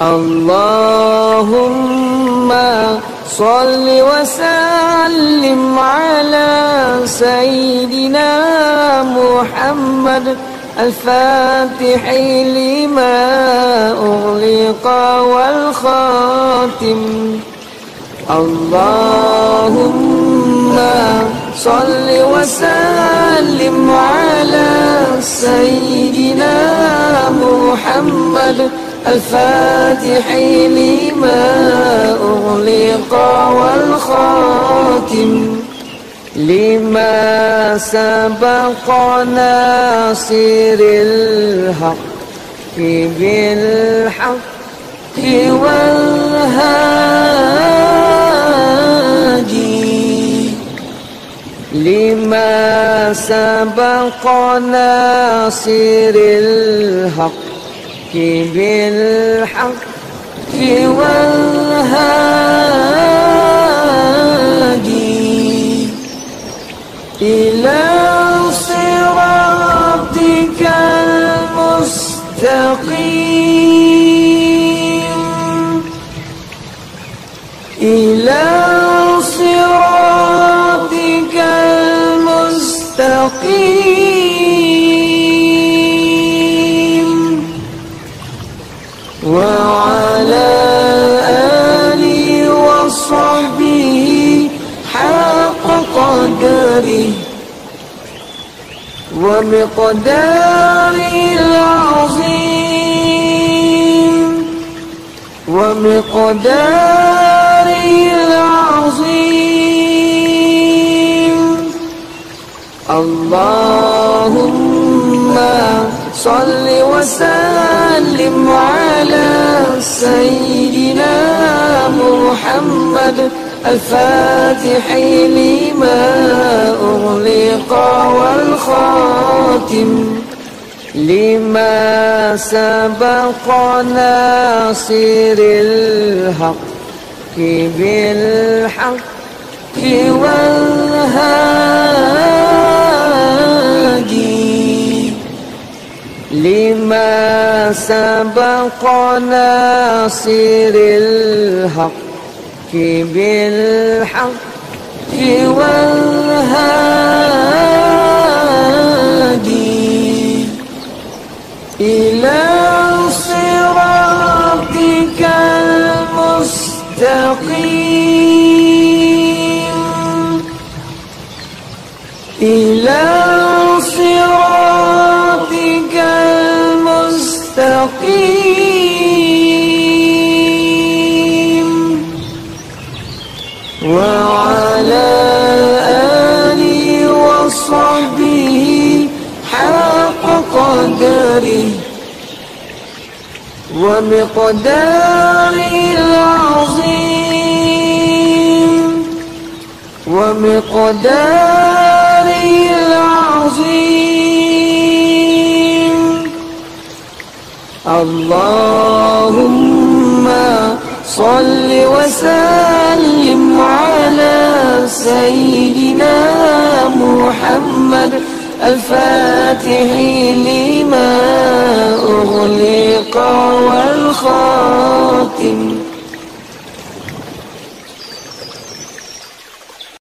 اللهم صل وسلم على سيدنا محمد الفاتح لما أغلق والخاتم. اللهم صل وسلم على سيدنا محمد الفاتح لما أغلق والخاتم لما سبق ناصر الحق بالحق والهادي لما سبق ناصر الحق بالحق والهادي إلى صراطك المستقيم. إلى صراطك المستقيم. ومقداره العظيم. ومقداره العظيم. اللهم صل وسلم على سيدنا محمد الفاتح لما أغلق والخاتم. لما سبق ناصر الحق بالحق والهادي. لما سبق ناصر الحق بالحق والهادي. المستقيم إلى ومقداره العظيم. ومقداره العظيم. اللهم صل وسلم على سيدنا محمد. الفاتح لما أغلق. والخاتم